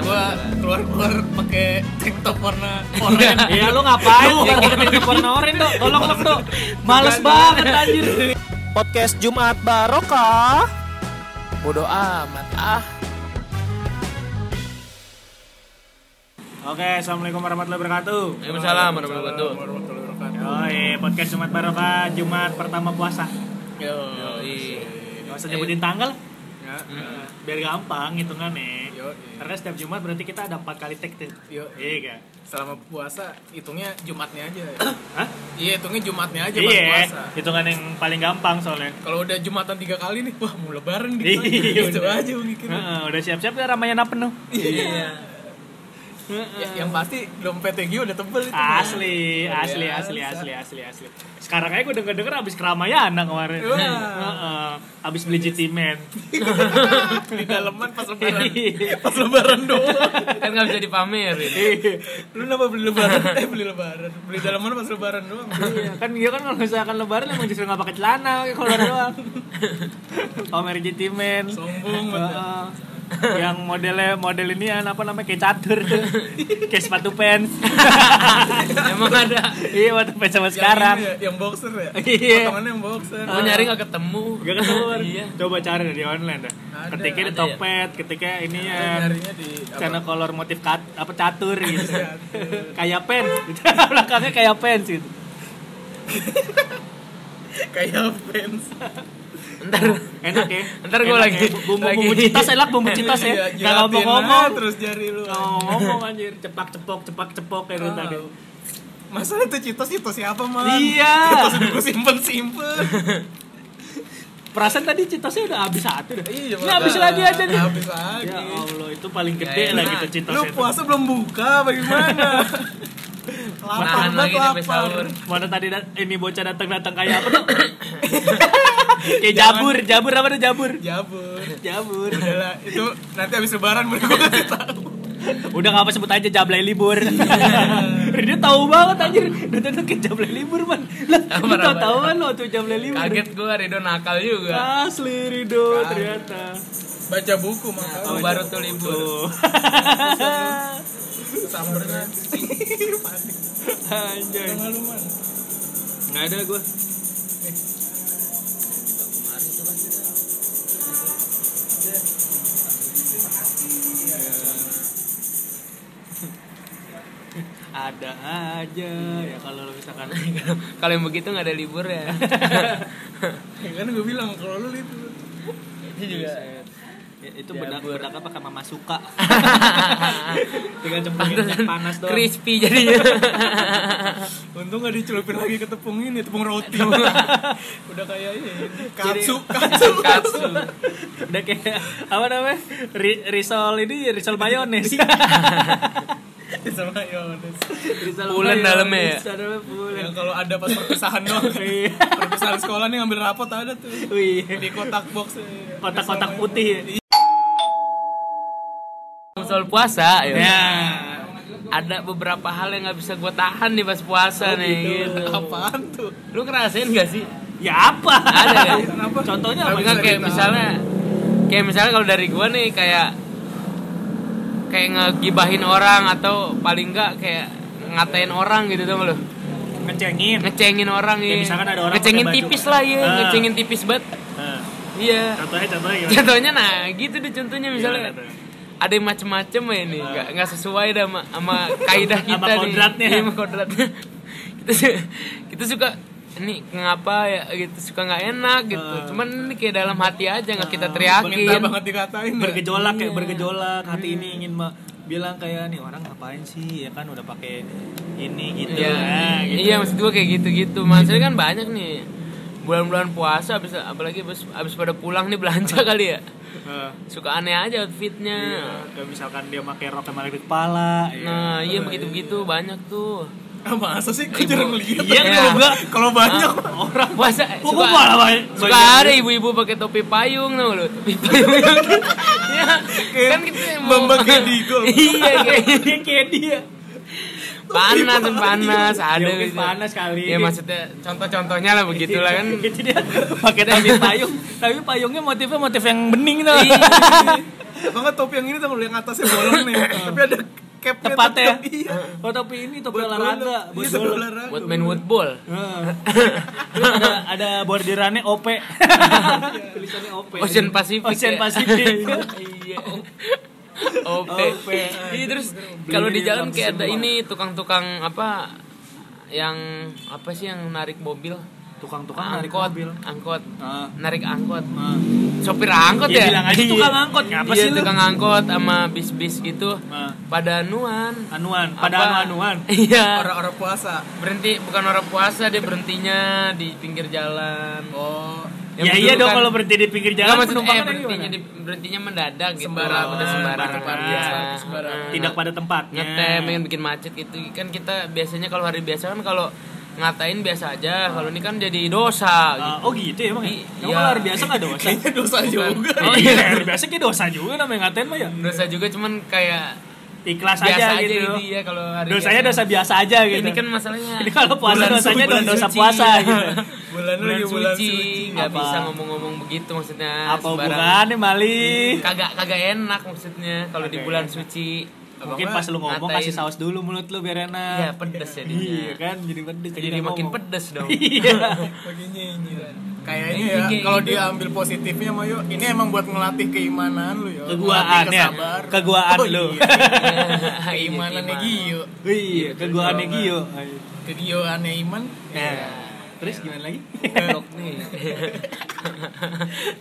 Gua keluar-keluar pakai tank top warna oranye. Iya lu ngapain? Ya kita tetep warna oranye dok. Tolong dok. Males banget anjir. Podcast Jumat Barokah. Bodoh amat ah. Oke, assalamualaikum warahmatullahi wabarakatuh. Waalaikumsalam warahmatullahi wabarakatuh. Warahmatullahi wabarakatuh. Yoi, podcast Jumat Barokah, Jumat pertama puasa. Yo. Gak usah nyebutin tanggal, Ya. biar gampang hitungannya. Yo. Karena setiap Jumat berarti kita ada empat kali take tuh. Yo. Iya kan? Selama puasa hitungnya Jumatnya aja. ya. Hah? Iya, hitungnya Jumatnya aja pas Iya, puasa. hitungan yang paling gampang soalnya. Kalau udah Jumatan tiga kali nih, wah mau lebaran gitu. Iya, gitu udah. aja mikirnya. Heeh, udah siap-siap ya Ramayana penuh. Iya. Ya, yang pasti dompet Egi udah tebel itu. Asli, Luar asli, biasa. asli, asli, asli, asli. Sekarang aja gue denger denger abis keramayana kemarin. Wah. Heeh, abis beli jitimen. Di daleman pas lebaran. pas lebaran doang. Kan nggak bisa dipamer ini. Lu kenapa beli lebaran? Eh beli lebaran. Beli daleman pas lebaran doang. Iya, kan dia kan kalau misalkan lebaran emang justru nggak pakai celana, pakai kolor doang. Pamer jitimen. Sombong banget. Yang modelnya model ini apa namanya kayak catur kayak sepatu pants Emang ada. iya sepatu pants sama Yang sekarang ini ya, yang boxer ya? Iya. Potongannya yang boxer. Mau nyari nggak ketemu. Gak ketemu? Iya. Coba cari di online dah. Ada, ketika di ada Tokped, ketika ini ya nyarinya di apa? channel color motif kat, apa catur gitu. Catur. kayak pen. Belakangnya kayak pens gitu. kayak fans. Ntar Enak ya. Ntar gua Enak lagi- ya. bumbu lagi- bumbu citas enak bumbu citas ya. Iya, Gak jilatin ngomong-ngomong. aja terus jari lu. Gak ngomong anjir, cepak cepok cepak cepok kayak gitu tadi. Oh. Masalah itu Citos itu siapa man? Iya. Citos udah gue simpen simpen. Perasaan tadi citasnya udah habis satu dah. Iya, Ini habis lagi aja nih. Habis lagi. Ya Allah, itu paling gede Ya, lah enak. gitu citas Lu itu. puasa belum buka bagaimana? Lapar Nahan banget lagi lapar. sahur. Mana tadi ini bocah datang-datang kayak apa tuh? Kayak jabur, jabur apa tuh jabur? Jabur. Jabur. Udah lah, itu nanti habis lebaran baru gue kasih tahu. Udah ngapa sebut aja jablay libur. Dia tahu banget anjir. Datang kayak jablay libur man. Lah, Tahu, lu tahu tahu kan lo tuh jablay libur. Kaget gua Rido nakal juga. Asli Rido ternyata. Baca buku makanya. Oh, baru tuh libur. Tuh. Sambernya. Anjay. Nggak ada gue. Ada aja ya kalau lo misalkan Kalau yang begitu nggak ada libur ya. Ya kan gue bilang kalau lu itu. Itu juga. ya, itu bedak Jabur. bedak apa sama masuka cemplungin minyak panas doang Crispy jadinya. Untung gak dicelupin lagi ke tepung ini, tepung roti. Udah kayak ini. Katsu, katsu. Katsu. udah kayak apa namanya Ri- risol ini risol mayones Sama Pulen mayones. dalamnya ya? Pulen Yang kalau ada pas perpisahan doang. Iya. perpisahan sekolah nih ngambil rapot ada tuh. Wih, Di kotak box. kotak-kotak putih Soal puasa ya. ya Ada beberapa hal yang nggak bisa gue tahan nih pas puasa nih. Gitu. Apaan tuh? Lu ngerasain gak sih? ya apa Ada kan? Kenapa? contohnya apa Enggak kayak misalnya kayak misalnya kalau dari gua nih kayak kayak ngegibahin orang atau paling enggak kayak ngatain orang gitu tuh lu. ngecengin Ngecengin orang Ya, ya. misalkan ada orang ngecengin tipis lah ya, Ah. ngecengin tipis banget. Nah, Iya. contohnya contohnya gimana Contohnya nah gitu deh contohnya misalnya Gimana ada yang macem-macem ya ini nggak nggak sesuai dah sama, sama kaidah kita Sama nih kodratnya. Iya, sama kodratnya kita kita suka ini ngapa ya gitu suka nggak enak gitu Ah. cuman ini kayak dalam hati aja nggak kita Minta teriakin banget dikatain. ya. bergejolak kayak Iya. bergejolak hati ini ingin ma- bilang kayak nih orang ngapain sih ya kan udah pakai ini gitu Iya, Nah, gitu. iya maksud gua kayak gitu-gitu. Maksudnya kan banyak nih bulan-bulan puasa abis apalagi abis, abis pada pulang nih belanja kali ya. Suka aneh aja outfitnya. iya. kayak misalkan dia pakai rok yang di kepala ya. Nah, iya begitu-begitu banyak tuh. Ah, masa sih? Kok jarang lihat? Iya, Iya. kalau enggak Kalau banyak. orang Puasa kok gua malah banyak suka ada ibu-ibu pakai topi payung tau lu topi payung ya, kan kita mau Bambang Kedigo. iya kayak kayak dia panas kan panas ada Ya, gitu. panas kali. ya maksudnya contoh-contohnya lah begitulah kan gitu dia pakai topi payung tapi payungnya motifnya motif yang bening tuh Iya. Enggak topi yang ini tuh yang atasnya bolong nih, tapi ada capnya Tepat ya. tetep, Iya. Oh tapi ini topi olahraga, buat Iya, olahraga. buat main woodball Heeh. Terus ada ada bordirannya OP. Tulisannya OP. Ocean Pacific Ocean ya. Pacific. iya OP OP. Iya terus kalau di jalan kayak ada ini tukang-tukang apa yang apa sih yang narik mobil Tukang-tukang narik angkot mobil. angkot Ah. narik angkot Ah. sopir angkot Ya, ya, bilang aja tukang angkot, ngapa iya, sih lu? tukang angkot sama bis-bis gitu Ah. pada anuan Anuan, pada Apa? anu-anuan. iya Orang-orang puasa. berhenti bukan orang puasa dia berhentinya di pinggir jalan Oh, Yang ya betul iya dong kan- kalau berhenti di pinggir jalan maksud, eh, penumpang kan berhentinya di, berhentinya mendadak gitu Sembarang. udah sembarang dia Sembarang. Tidak pada tempatnya. ngetem pengen bikin macet gitu kan kita biasanya kalau hari biasa kan kalau ngatain biasa aja kalau ini kan jadi dosa Ah, gitu. oh gitu ya emang ya? Emang iya. kalau hari biasa gak dosa? kayaknya dosa juga. Oh iya, hari biasa kayak dosa juga namanya ngatain mah ya dosa juga cuman kayak Ikhlas biasa aja, aja, gitu gitu ya kalau hari Dosanya biasa. dosa biasa aja gitu ini kan masalahnya Ini kalau puasa bulan dosanya suci, dosa suci. puasa gitu Bulan bulan lagi bulan suci suci. nggak Apa? bisa ngomong-ngomong begitu maksudnya Apa hubungannya Mali? kagak kagak enak maksudnya kalau di Kagak bulan suci Mungkin pas lu ngomong ngatain. kasih saus dulu mulut lu biar enak Iya pedes jadinya. Iya kan, jadi pedes Jadi makin ngomong. pedes dong. Iya. Kayaknya Iya, ya, kalau gitu. diambil positifnya mah yuk, ini emang buat ngelatih keimanan lu ya. Keguaan ya, keguaan Oh, lu iya. Iya, Keimanannya iman. Gio. Iya, keguaannya Gio Kegioannya iman. Nah, terus gimana lagi? Blok nih.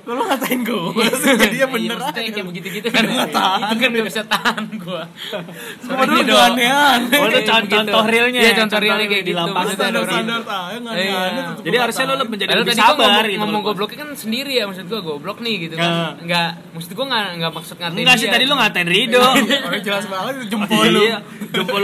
Lu ngatain gue sih? Jadi ya bener Iya, aja. kayak begitu-gitu kan. Itu kan gak bisa tahan gua. Padahal Sorry, gak dong. aneh-aneh. Oh, itu contoh realnya Iya, contoh realnya kayak di gitu. lapangan Maksudnya ada orang Standar-standar nggak. Iya. tuh Jadi harusnya lu perkataan. menjadi lebih sabar ngomong, gitu ngomong gobloknya kan sendiri ya maksud gua goblok nih gitu kan. Enggak, maksud gua enggak enggak maksud ngatain Enggak sih dia. tadi lu ngatain Rido. Orang jelas banget itu jempol lu. Iya, jempol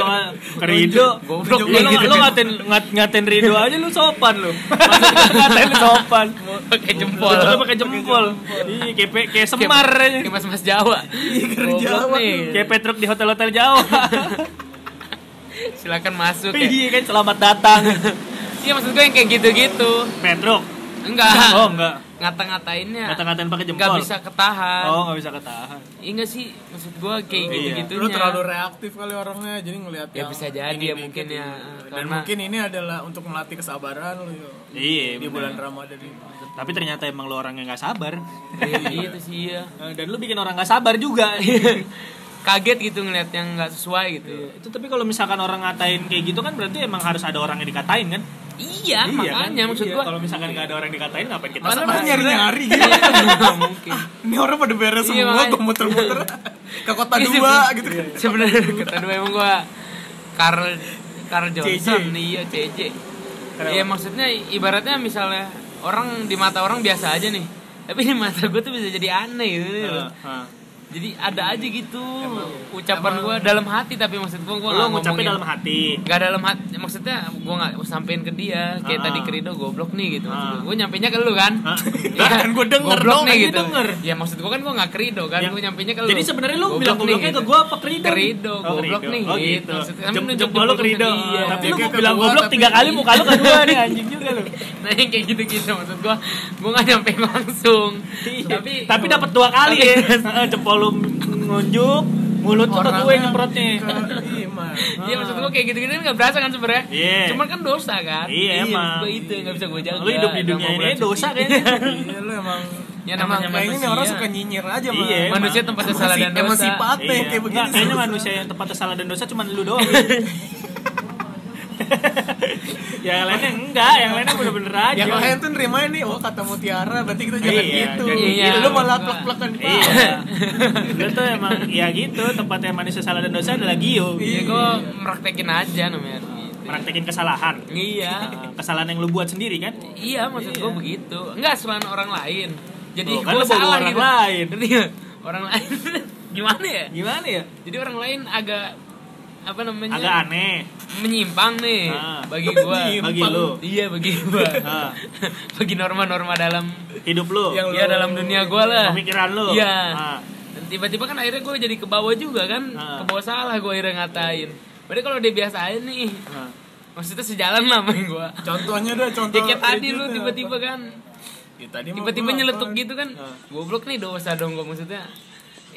ke Rido. Goblok Iya, lu, gitu. lu ngatain ngat- ngatain Rido aja lu sopan lu. Lu sopan. pakai jempol. Lu pakai jempol. Iya, kayak kayak semar aja. Kayak mas-mas Jawa. Goblok Jawa nih. Kayak Petruk di hotel-hotel Jawa. Silakan masuk ya. Iya kan selamat datang. Iya maksud gue yang kayak gitu-gitu. Petruk. Enggak. Oh, enggak. Ngata-ngatainnya. Ngata-ngatain pakai jempol. Enggak bisa ketahan. Oh, enggak bisa ketahan. Iya enggak sih? Maksud gue kayak Iya. gitu-gitunya. Lu terlalu reaktif kali orangnya, jadi ngelihat Ya yang bisa jadi ini ya mungkin ya. Dan Karena mungkin ini adalah untuk melatih kesabaran lu yo. Iya, Di bener. bulan Ramadan ini. Tapi ternyata emang lu orang yang gak sabar. Iya, gitu sih iya. Eh, Dan lu bikin orang gak sabar juga. Kaget gitu ngeliat yang nggak sesuai gitu. itu tapi kalau misalkan orang ngatain kayak gitu kan berarti emang harus ada orang yang dikatain kan? Iya, kan? makanya maksud Iya, gua. kalau misalkan gak ada orang dikatain ngapain kita Masa masa nyari-nyari gitu. Iya, mungkin. Ini orang pada beres Iya, semua, makanya. gue muter-muter ke kota Iya, dua gitu kan. Sebenarnya kata dua emang gua Carl Carl Johnson CJ. iya CJ. Iya maksudnya ibaratnya misalnya orang di mata orang biasa aja nih. Tapi di mata gue tuh bisa jadi aneh gitu. Heeh, heeh. Jadi ada aja gitu ucapan gua dalam hati tapi maksud gua Lu nggak ngucapin dalam hati. Gak dalam hati, maksudnya gue gak sampein ke dia Kayak Ah. tadi ke Rido goblok nih gitu Ah. Gue nyampeinnya ke lu kan Ah. Ya, Kan gua denger goblok dong, nih gitu denger. Ya maksud gue kan gue gak ke Rido kan Ya. Gue nyampeinnya ke lu Jadi sebenarnya lu bilang nih, gobloknya gitu. ke gua apa ke Rido? Ke nih? Rido, Oh, goblok nih Oh gitu. gitu. Maksudnya Jem- nunjuk Jempol lu ke jempolnya Rido. ke dia. Tapi lu bilang goblok tiga kali muka lu ke gua nih anjing juga lu. Nah yang kayak gitu-gitu maksud gue Gue gak nyampein langsung Tapi Tapi dapat dua kali ya. Jempol lu ngunjuk, mulut lu ke gue yang nyemprotnya. Iya maksud gue kayak gitu-gitu kan gak berasa kan sebenarnya Iya. Cuman kan dosa kan Iya, emang. Gue itu yang gak bisa gue jaga Lu hidup di dunia ini dosa suci. kayaknya. Iya lu emang Ya, emang namanya kayaknya orang suka nyinyir aja mah. Iya, emang. Manusia tempatnya salah dan Emang dosa sifatnya yang kayak begini. Enggak, kayaknya manusia yang tempatnya salah dan dosa cuma lu doang. yang lainnya enggak, yang lainnya bener-bener aja. Yang lain tuh nerimanya nih, oh kata Mutiara, berarti kita jangan Iya, gitu. jadi iya. Lu malah plek-plekan di bawah. Iya. Lu tuh emang ya gitu, tempatnya manusia salah dan dosa adalah Gio. Iya gue meraktekin aja namanya gitu. Praktekin kesalahan. Iya Nah, Kesalahan yang lu buat sendiri kan? Iya maksud gue begitu Enggak selain orang lain Jadi Oh, kan gue salah orang gitu lain. Nggak? Orang lain Gimana ya? Gimana ya? Jadi orang lain agak Apa namanya? Agak aneh. Menyimpang nih Ah. Bagi gue Bagi lu. Iya bagi gue Ah. Bagi norma-norma dalam Hidup lu. Yang Ya dalam dunia gue lah Pemikiran lu. Iya Ah. Dan tiba-tiba kan akhirnya gue jadi ke bawah juga kan Ah. Ke bawah salah gue akhirnya ngatain Berarti kalau dia biasain nih Ah. Maksudnya sejalan lah sama gue Contohnya dah, contoh. Ya kayak tadi lu editnya tiba-tiba apa? kan Ya, tadi tiba-tiba gua nyeletuk gitu kan goblok nih dosa dong gue maksudnya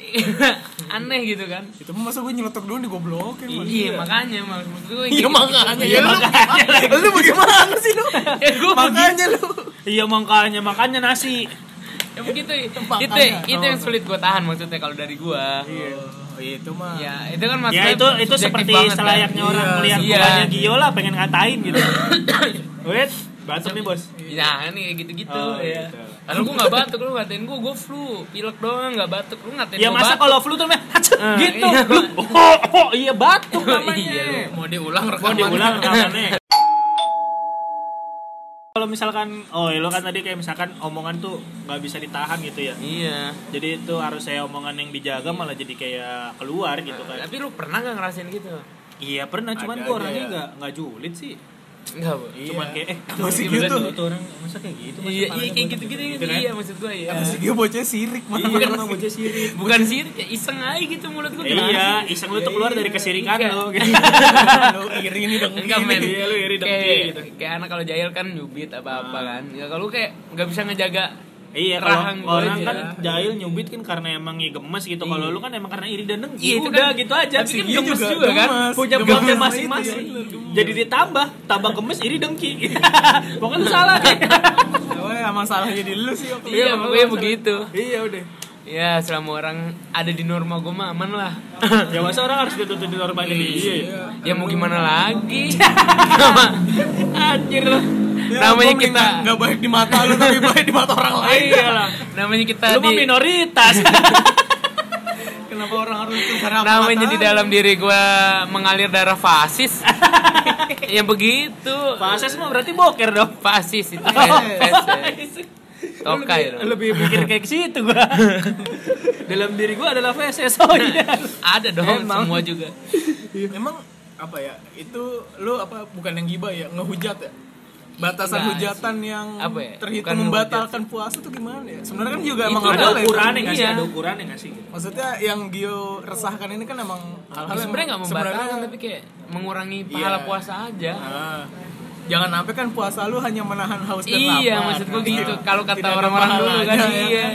aneh gitu kan Itu mah masa gue nyelotok doang digoblokin. Man. iya makanya maksud gue Iya makanya. Iya, Ya, lu- makanya. Lu bagaimana sih lu? ya gue Makanya lu. Iya makanya makanya nasi. ya begitu itu Makanya. itu yang sulit gue tahan maksudnya kalau dari gue Oh, itu mah. ya itu kan Ya maksudnya itu itu subjektif seperti kan. selayaknya orang Iya, melihat iya. bukannya Gio lah pengen ngatain gitu. Wait, batuk nih bos. Ya ini kayak gitu-gitu Oh, ya. gitu. Lalu gue gak batuk, lu ngatain gue, gue flu, pilek doang gak batuk, lu ngatain Ya masa kalau flu tuh namanya "Hacet," Eh, gitu. iya. Lu, oh, oh, iya batuk namanya. Iya, lu. Mau diulang Mau rekaman. diulang rekamannya. Kalau misalkan, oh ya lo kan tadi kayak misalkan omongan tuh nggak bisa ditahan gitu ya. Iya. Jadi itu harus saya omongan yang dijaga malah jadi kayak keluar gitu kan. Tapi lu pernah gak ngerasain gitu? Iya pernah, cuman gue orangnya ya. nggak nggak julid sih. Enggak, Bu. Iya. Cuman kayak eh Masih gimana gitu. tuh, orang masa kayak gitu. Iya, iya kayak gitu-gitu gitu gitu, kan. iya maksud gue ya. Apa sih dia bocah sirik mah. Iya, emang bocah sirik. Bukan sih, ya iseng aja gitu mulut. Eh, iya, iseng lu tuh keluar dari kesirikan Iya. lo gitu. Lu iri nih dong. Enggak men, Iya, lu iri dong, kayak, gitu. kayak anak kalau jahil kan nyubit apa-apa Ah. kan Ya kalau kayak nggak bisa ngejaga Iya, Rahang kalau gua orang aja. kan jahil nyubit kan karena emang ya gemes gitu. Kalau Iya. lu kan emang karena iri dan dengki. Iya, udah kan- gitu aja. tapi kan Iya gemes juga kan. gemes. Punya Gemes masing-masing. ya, gemes. Jadi ditambah, tambah gemes iri dengki. Pokoknya lu salah. Wah, masalah jadi lu sih. waktu Iya, pokoknya begitu iya udah. Ya selama orang ada di norma gue mah aman lah ya masa orang harus dituntut di norma ini. Iya. ya? Ya mau gimana lagi Anjir loh Ya, Namanya gua mending kita nggak baik di mata lu tapi baik di mata orang lain. Iya lah. Namanya kita Lu mah di minoritas. Kenapa orang harus itu karena Namanya di dalam diri gue mengalir darah fasis Ya begitu Fases mah berarti boker dong. Fasis itu Oh, fes Tokai dong. lebih mikir kayak situ gua. Dalam diri gua adalah feses. Oh iya. Ada dong Emang. semua juga Emang apa ya? Itu lu apa bukan yang gibah ya, ngehujat ya? Batasan hujatan yang Apa ya? terhitung Bukan membatalkan puasa tuh gimana ya? Sebenarnya kan juga Itu emang Ada ada ya. ukurannya nggak sih? Iya. Ada ukurannya nggak sih? Maksudnya yang Gio resahkan ini kan emang hal-hal yang Sebenarnya nggak membatalkan Tapi kayak mengurangi pahala Iya. puasa aja Ah. Jangan sampai kan puasa lu hanya menahan haus dan Iya lapar. maksud gue gitu Iya. Kalau kata orang-orang dulu kan ya Iya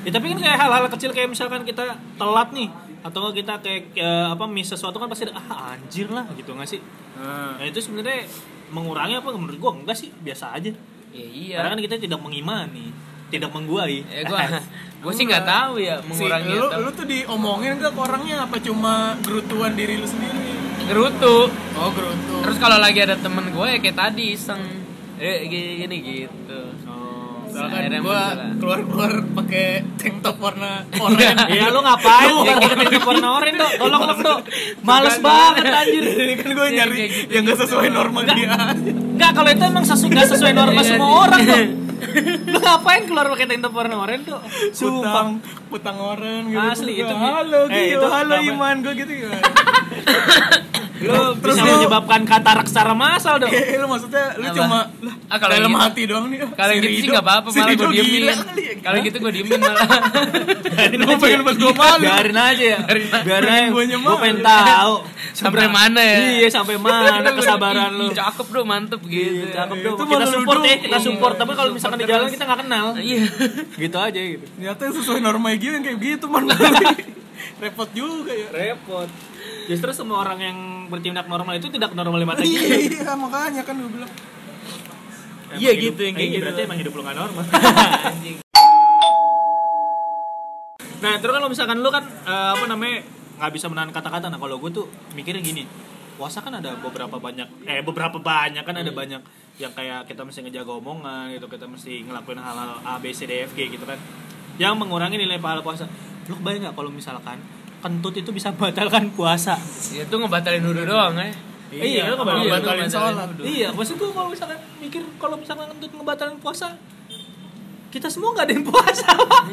Ya tapi kan kayak hal-hal kecil kayak misalkan kita telat nih atau kita kayak eh, apa miss sesuatu kan pasti ada ah anjir lah gitu nggak sih? Ah. Nah itu sebenarnya mengurangi apa menurut gua enggak sih biasa aja. Ya iya Karena kan kita tidak mengimani, tidak mengguai. Ya gue gue sih nggak tahu ya Si, mengurangi lu, atau lu tuh diomongin ke orangnya apa cuma gerutuan diri lu sendiri? gerutu. Oh gerutu. Terus kalau lagi ada temen gue ya kayak tadi iseng eh gini, gini gitu. Oh. Misalkan Akhirnya gua masalah. keluar-keluar pakai tank top warna oranye. Iya lu ngapain? Bukan pakai teknik warna oranye dong. Tolong dong dong. Males banget anjir. Ini kan gue Iya, nyari gitu. yang gak sesuai norma dia. Enggak kalau itu emang sesu, nggak sesuai norma Iya, semua iya. orang dong. Lu ngapain keluar pakai tank top warna oranye tuh? Sumpah. Putang, oren gitu. Asli, Gua, itu- halo eh, Gio, itu halo? Iman gue gitu gimana? Lu Terus bisa lu- menyebabkan katarak secara massal dong. Kayak lu maksudnya lu Apa? cuma lah, Ah, kalau dalam gitu- hati doang nih. Kalau si gitu sih Rido- nggak apa-apa si malah gue diemin. ya. Kalau gitu gue diemin malah. Biarin pengen buat gua malu. Biarin aja ya. Biarin aja. Gue malu. pengen tahu. Sampai mana ya? Iya, sampai mana kesabaran lu. Ih, Cakep bro, mantep gitu. Cakep dong. Kita support ya, kita support. Tapi kalau misalkan di jalan kita nggak kenal. Iya. Gitu aja gitu. Ternyata sesuai norma yang kayak gitu man. Repot juga ya. Repot. Justru semua orang yang bertindak normal itu tidak normal di mata kita. Iya makanya kan gue bilang. Iya gitu, yang kayak iya, gitu. Berarti emang hidup lu gak normal. nah, terus kalau misalkan lu kan eh, apa namanya nggak bisa menahan kata-kata. Nah, kalau gue tuh mikirnya gini, puasa kan ada beberapa banyak, eh beberapa banyak kan ada Hmm. banyak yang kayak kita mesti ngejaga omongan gitu, kita mesti ngelakuin hal-hal A, B, C, D, F, G gitu kan, yang mengurangi nilai pahala puasa. Lu bayang nggak kalau misalkan kentut itu bisa membatalkan puasa? Ya itu ngebatalin dulu doang ya. Iya, lu lu ngebatalin ngebatalin sholat. Iya, maksud gue kalau misalkan mikir kalau misalkan kentut ngebatalin puasa, kita semua nggak ada yang puasa, Pak.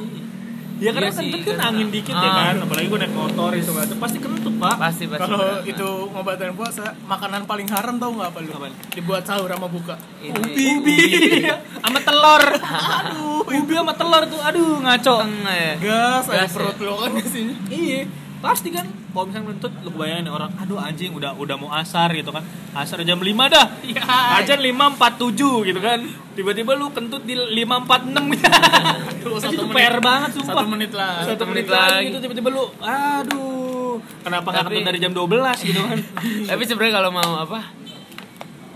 Ya karena Iya kentut kan kan. angin dikit ya Ah. kan, apalagi gue naik motor itu nggak pasti kentut pak. Pasti pasti. Kalau itu ngobatin puasa, makanan paling haram tau nggak apa lu? Apaan? Dibuat sahur sama buka. Ini. Ubi, sama telur. Aduh, ubi sama telur tuh, aduh ngaco. Tengah ya. Gas, ada ya? perut lo kan di sini. Iya, pasti kan kalau misalnya kentut lu bayangin orang aduh anjing udah udah mau asar gitu kan asar jam 5 dah Iya. ajan 5.47 gitu kan tiba-tiba lu kentut di 5.46 Aduh, itu satu menit. PR banget sumpah Satu menit lah. satu menit menit lagi lagi. gitu tiba-tiba lu aduh kenapa nggak kentut dari jam 12 gitu kan Tapi sebenarnya kalau mau apa?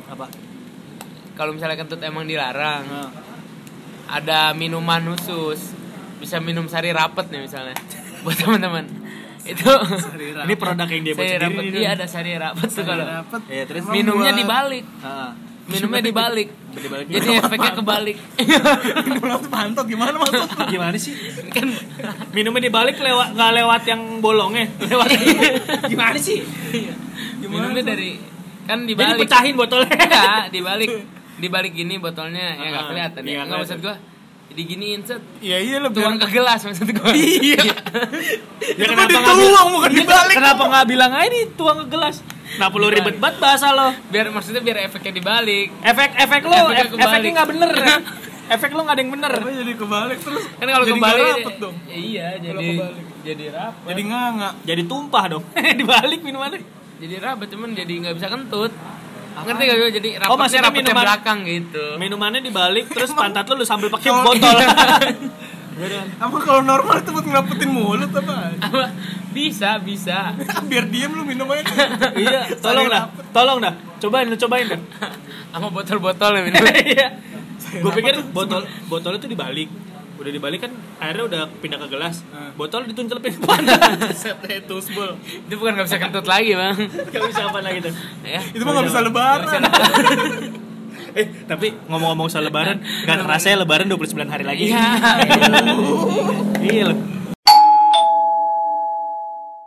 apa Kalau misalnya kentut emang dilarang, Nah. Ada minuman khusus. Bisa minum sari rapet nih misalnya. Buat teman-teman. Itu ini produk yang dia buat sari sendiri rapet. nih, Iya ada sari rapet tuh kalau Dapet. Iya, terus minumnya buat- dibalik. Ah. Minumnya dibalik. Dibalik. Jadi efeknya kebalik. Minum pantot gimana maksud? gimana sih kan minumnya dibalik lewat nggak lewat yang bolongnya lewat gimana sih minumnya dari kan jadi dibalik. pecahin botolnya Enggak, dibalik. Dibalik gini botolnya ya nggak Ah, kelihatan iya, ya. Enggak maksud gua diginiin set Iya iya lebih. tuang ke gelas maksud gua. Iya. ya Itu kenapa nggak dituang, bukan Iya, dibalik. kenapa nggak bilang aja nih tuang ke gelas kenapa lu ribet banget bahasa lo Biar maksudnya biar efeknya dibalik. efek efek lo Efeknya ef- kebalik. efeknya nggak bener efek lo nggak ada yang bener Apa jadi kebalik terus? Kan kalau jadi kebalik nggak rapet dong. Iya, Kalau jadi kebalik. jadi rapet. Jadi nganga. jadi tumpah dong dibalik minumannya Jadi rapet cuman jadi nggak bisa kentut. Ngerti gak gue? Jadi Oh, maksudnya rapet yang minuman- belakang gitu. minumannya dibalik terus pantat lo lu sambil pakai botol Apa kalau normal itu buat ngelapetin mulut apa? Bisa, bisa. Biar diem lu minum aja. iya tolong dah tolong dah cobain lu cobain dah Sama botol-botol ya minum. Iya. Gue pikir botol botol itu dibalik. Udah dibalik kan airnya udah pindah ke gelas. Botol dituncelpin ke pantat. Set itu sebel. Itu bukan nggak bisa kentut lagi, Bang. Gak bisa apa lagi tuh. Ya. Itu mah nggak bisa lebaran. Eh, tapi ngomong-ngomong soal lebaran, gak kerasa ya lebaran 29 hari lagi. Iya. Iya loh.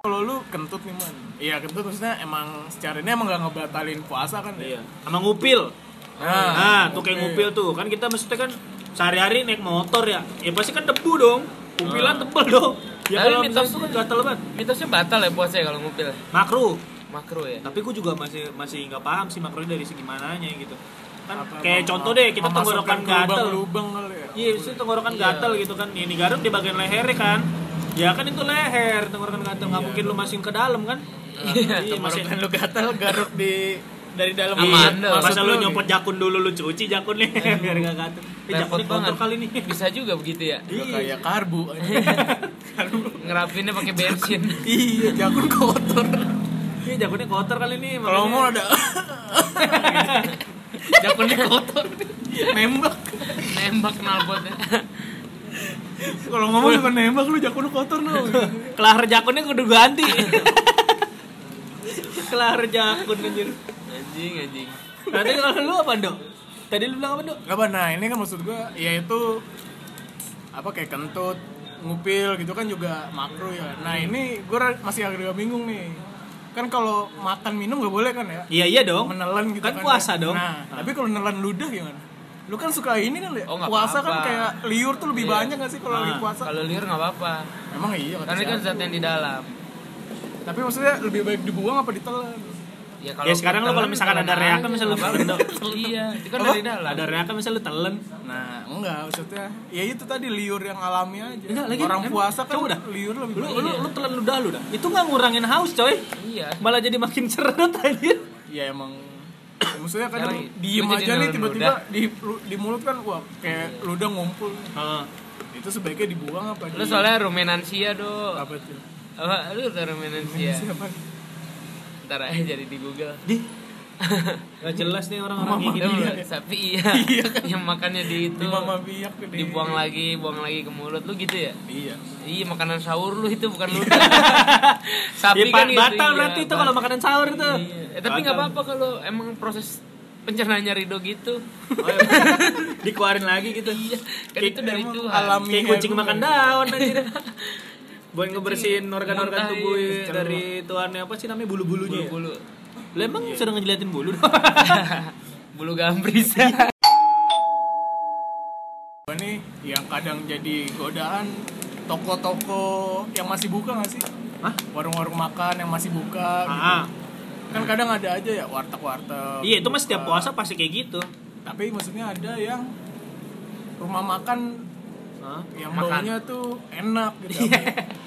Kalau lu kentut nih man. Iya kentut maksudnya emang secara ini emang gak ngebatalin puasa kan? Iya. Sama ngupil. Nah, Nah, tuh kayak ngupil tuh. Kan kita maksudnya kan sehari-hari naik motor ya. Ya pasti kan debu dong. Upilan tebel dong. Ya Tapi kalau mitos- itu kan gatel banget. Mitosnya batal ya puasa ya kalau ngupil. Makro. Makro ya. tapi gue juga masih masih nggak paham sih makronya dari segi mananya gitu kan Apa kayak contoh deh kita tenggorokan gatel lubang-lubang kali ya. iya itu tenggorokan gatel gitu kan ini garuk di bagian lehernya kan ya kan itu leher tenggorokan gatel nggak mungkin lu masukin ke dalam kan Iya, iya masih Tenggorokan lu gatal garuk di dari dalam Aman Iya, masa lu nyopot jakun dulu lu cuci jakunnya. Biar nggak gatel eh, kotor banget. kali nih. Bisa juga begitu ya. Udah kayak karbu. Ngerapinnya pakai bensin. iya jakun kotor. Iya jakunnya kotor kali nih kalau mau ada. Jakunnya kotor. nembak. Nembak knalpotnya. kalau ngomong bukan nembak lu jakun kotor no kelahar jakunnya kudu ganti. Kelahar jakun anjir Anjing, anjing. Nanti kalau lu apa, Dok? Tadi lu bilang apa, Dok? Apa, nah ini kan maksud gua ya itu apa kayak kentut ngupil gitu kan juga makro ya nah ini gue masih agak bingung nih kan kalau makan minum gak boleh kan ya Iya, iya dong. menelan gitu Kan kan, puasa ya. dong. nah, tapi kalau nelan ludah gimana lu kan suka ini kan ya Oh, nggak puasa kan apa-apa. kayak liur tuh lebih Iya. banyak gak sih kalau Nah, lagi puasa Kalau liur nggak apa-apa. emang iya Karena kan zat yang di dalam. tapi maksudnya lebih baik dibuang apa ditelan Ya, Ya, sekarang lu kalau misalkan ada aja, reakan, misalnya lu telan, apa-apa. Iya, itu kan Apa? dari dalam. Ada reakan misalnya lu telen. nah enggak maksudnya ya itu tadi liur yang alami aja Enggak, lagi orang puasa kan coba dah. liur lebih Lu banyak lu lu telan ludah lu dah. Itu nggak ngurangin haus, coy. Iya. Malah jadi makin seret anjir. ya emang ya maksudnya kadang diem aja nih tiba-tiba di lu- di mulut kan wah kayak ludah ngumpul Heeh. itu sebaiknya dibuang apa Lu soalnya rumenansia, Do. apa tuh Apa? Lu udah rumenansia. siapa Ntar aja jadi di Google. Di Gak jelas nih orang-orang kayak Itu gini. lu, sapi iya. yang makannya di itu. di mama biak di Dibuang lagi, buang lagi ke mulut lu gitu ya? iya Iya, makanan sahur lu itu bukan ludah. Ya, sapi kan gitu. batal iya, berarti itu kalau makanan sahur tuh. Iya. Eh, tapi nggak Batal. apa-apa kalau emang proses pencernaannya Rido gitu. Oh, iya. Dikeluarin lagi gitu. Iya, kan itu dari Tuhan. alami. Kayak kucing Iya, makan daun anjir. Buat ngebersihin organ-organ tubuh iya. dari tuannya apa sih namanya bulu-bulunya. ya? Bulu-bulu. Lu emang sudah ngejelatin bulu? Bulu gambris. Gua nih yang kadang jadi godaan toko-toko yang masih buka nggak sih Hah? warung-warung makan yang masih buka gitu. Ah, kan kadang ada aja ya warteg-warteg iya itu mah setiap puasa pasti kayak gitu. tapi maksudnya ada yang rumah makan Hah? yang Makan. baunya tuh enak gitu Iya.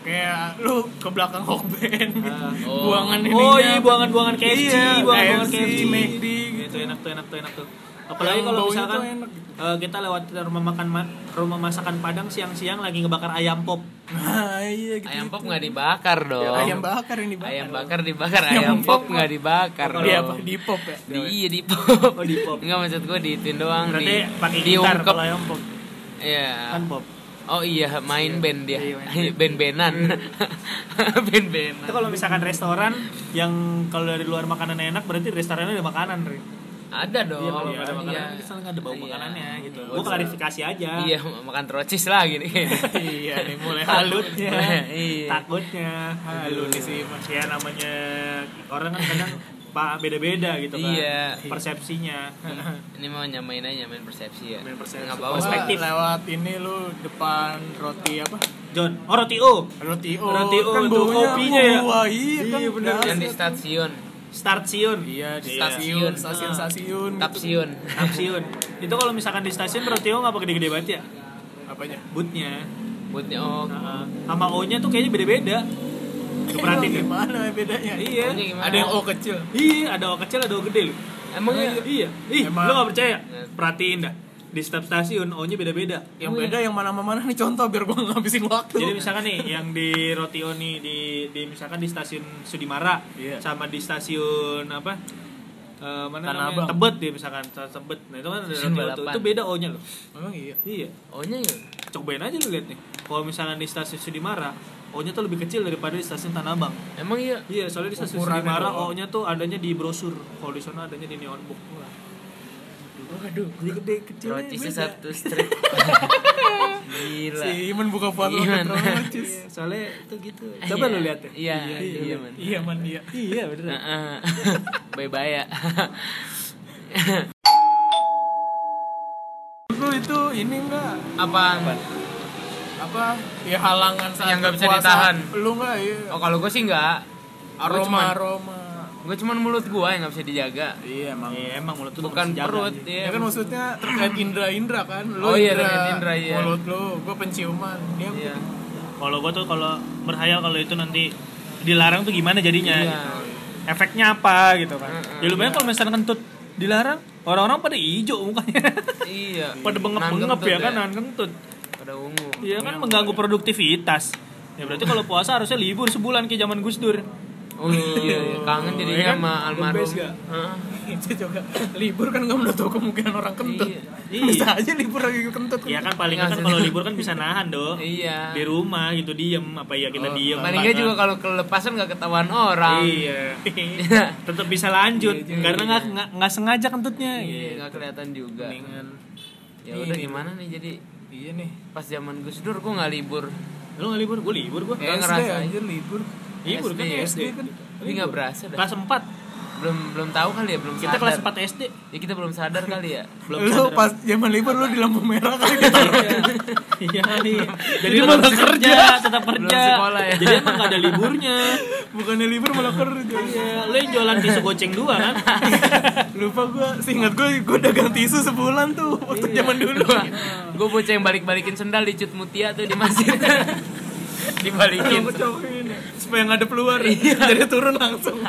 Kayak lu ke belakang Hokben Ah. Oh. buangan ini Oh iya, buangan-buangan KFC, Iya, buangan-buangan KFC, KFC, McD, gitu enak tuh, enak tuh, enak tuh. Apalagi Yang kalau misalkan enak gitu. eh, kita lewat rumah makan ma- rumah masakan Padang siang-siang lagi ngebakar ayam pop. nah iya gitu Ayam pop nggak dibakar dong. ayam bakar yang dibakar Ayam bakar dibakar, Ayam ayam pop nggak dibakar Oh, di dong. apa di pop ya Di, iya di pop. Oh, di pop. Enggak maksud gue diituin doang Berarti di pakai gitar diungkep. kalau ayam pop. Iya. Kan pop. Oh iya, main band dia. Iya, main Band-bandan. Band-bandan. Itu kalau misalkan restoran yang kalau dari luar makanan enak berarti restorannya ada makanan, Ri. Ada dong. Iya, kalau ada makanan Iya. kan ada bau Iya. makanannya gitu. Iya. Gua klarifikasi aja. Iya, makan trocis lah gini. iya nih mulai halutnya Iya. Takutnya halu nih sih ya namanya orang kan kadang pak beda-beda gitu kan Iya. persepsinya Ini mau nyamain aja nyamain persepsi ya. Nyamain persepsi. Nggak bawa Perspektif. lewat ini lu depan roti apa John oh roti O roti O Roti O kan tuh kopinya ya? wah iya kan Iya, bener. Yang di dasar. stasiun, start Sion iya di Iya. stasiun stasiun stasiun. Tapsiun. Stasiun itu kalau misalkan di stasiun roti O nggak pakai gede-gede banget ya apanya bootnya Buatnya oh. Nah, sama O nya tuh kayaknya beda-beda Lu perhatiin deh gimana bedanya iya O-nya ada yang O kecil iya ada O kecil ada O gede lu Emang iya? iya ih Emang. lu nggak percaya perhatiin dah di setiap stasiun O nya beda-beda yang beda yang mana sama mana nih contoh biar gua ngabisin waktu Jadi misalkan nih yang di Rotio nih di, di misalkan di stasiun Sudimara Iya. sama di stasiun apa? eh, mana Tanah namanya? Abang. Tebet dia misalkan Tebet. Nah, itu kan ada balapan. Itu beda O-nya loh. emang iya Iya. O-nya ya. Cobain aja lu lihat nih. Kalau misalkan di stasiun Sudimara, O-nya tuh lebih kecil daripada di stasiun Tanah Abang. Emang iya. Iya, soalnya di stasiun doang. O-nya tuh adanya di brosur. Kalau di sana adanya di neon book. waduh Jadi gede kecil. Trocisnya satu strip. Gila. si Iman buka foto Iman. trocis Soalnya itu gitu. Coba lu lihat ya. Iya, iya, man. iya man iya Iya, bener. Bye-bye ya. lu itu ini enggak Apaan? Apa ya halangan saat Yang nggak bisa ditahan. lu enggak iya Oh kalau gue sih enggak. aroma cuman- aroma Gue cuman mulut gue yang nggak bisa dijaga. iya emang Iya, emang mulut tuh Bukan perut, iya. ya kan maksudnya terkait indra-indra kan lu Oh iya, terkait indra, iya. mulut lu gua penciuman dia Iya. Kalau gua tuh kalau berhayal kalau itu nanti dilarang tuh gimana jadinya? Iya. gitu. Efeknya apa gitu kan? Heeh. Ya lumayan kalau misalnya kentut dilarang, orang-orang pada hijau mukanya. Iya. pada bengep-bengep ya kan, nahan kentut. Pada ungu. Iya kan mengganggu produktivitas. Ya berarti kalau puasa harusnya libur sebulan kayak zaman Gus Dur. Oh iya, kangen Iya jadinya kan? sama almarhum. Best gak? Heeh. itu juga libur kan nggak menutup kemungkinan orang kentut Iya. bisa aja libur lagi kentut Iya kan paling kan kalau libur kan bisa nahan dong. Iya. Di rumah gitu diem apa ya kita Oh, diem. Paling nggak juga kalau kelepasan nggak ketahuan orang. Iya. Tetap bisa lanjut Iya, karena nggak nggak nggak sengaja kentutnya. Iya, gitu. nggak kelihatan juga. Mendingan Ya udah gimana nih jadi iya nih pas zaman Gus Dur gue nggak libur. Lu nggak libur? Gue libur gue. SD ngerasa anjir libur Libur kan SD ya? SD kan. Tapi nggak berasa dah. Kelas 4. Belum belum tahu kali ya, belum Kita sadar. kelas 4 SD. Ya kita belum sadar kali ya. Belum lu sadar. pas zaman libur lu di lampu merah kali ditaruh Iya iya. Jadi tetap malah kerja, kerja. tetap Belum kerja. sekolah ya. Jadi emang gak ada liburnya. bukannya libur malah kerja Iya, lu yang jualan tisu goceng dua kan? lupa gua seingat gua gua dagang tisu sebulan tuh waktu zaman dulu gue bocah yang balik-balikin sendal di Cut Mutia tuh di masjid. Dibalikin. Gua ya, supaya nggak ada keluar jadi turun langsung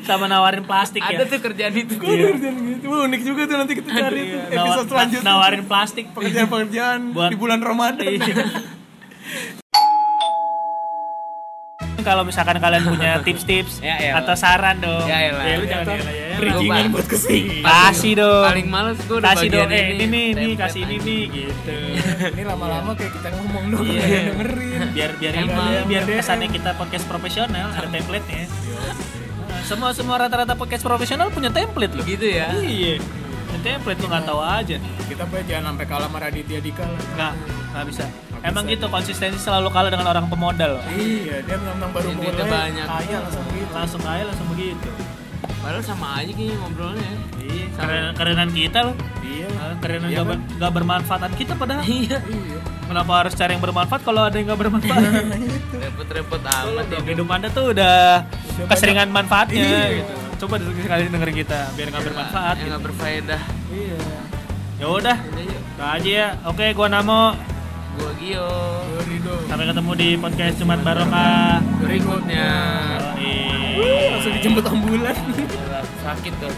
Sama nawarin plastik Ada ya. tuh kerjaan itu. Gua ada kerjaan gitu Wah, unik juga tuh nanti kita cari tuh Iya, episode nawar- selanjutnya nawarin plastik pekerjaan-pekerjaan Buat- di bulan Ramadan Iya. Kalau misalkan kalian punya tips-tips Ya, elah. atau saran dong. Ya, elah. lu jangan ya, ya. bridgingan buat ke sini Kasih dong. Paling males gue udah Kasih bagian dong. Eh, ini nih, nih template kasih ini nih gitu. ini lama-lama kayak kita ngomong dong Iya. dengerin biar biar ini biar kesannya kita podcast profesional ada template-nya. Semua semua rata-rata podcast profesional punya template loh. Gitu ya. Iya. Punya template tuh nggak tahu aja. kita apa jangan sampai kalah sama Raditya Dika lah Nggak nggak bisa. Nggak Emang bisa. gitu konsistensi selalu kalah dengan orang pemodal. iya dia memang baru mulai banyak. kaya langsung gitu Langsung kaya langsung begitu. Padahal sama aja kayaknya ngobrolnya. Iya. Keren kerenan kita loh. iya kerenan Iya gak, kan? gak bermanfaatan kita padahal. Iya. iya Kenapa harus cari yang bermanfaat kalau ada yang gak bermanfaat? Repot-repot amat ya. Hidup anda tuh udah keseringan manfaatnya Iya. gitu. Coba sekali dengerin kita biar nggak bermanfaat. Yang Gitu. nggak berfaedah. iya Ya udah, itu aja ya. Oke, gua Namo. Gua Gio. Ridho Sampai Sampai ketemu di podcast Jumat Barokah. berikutnya langsung dijemput ambulan sakit tuh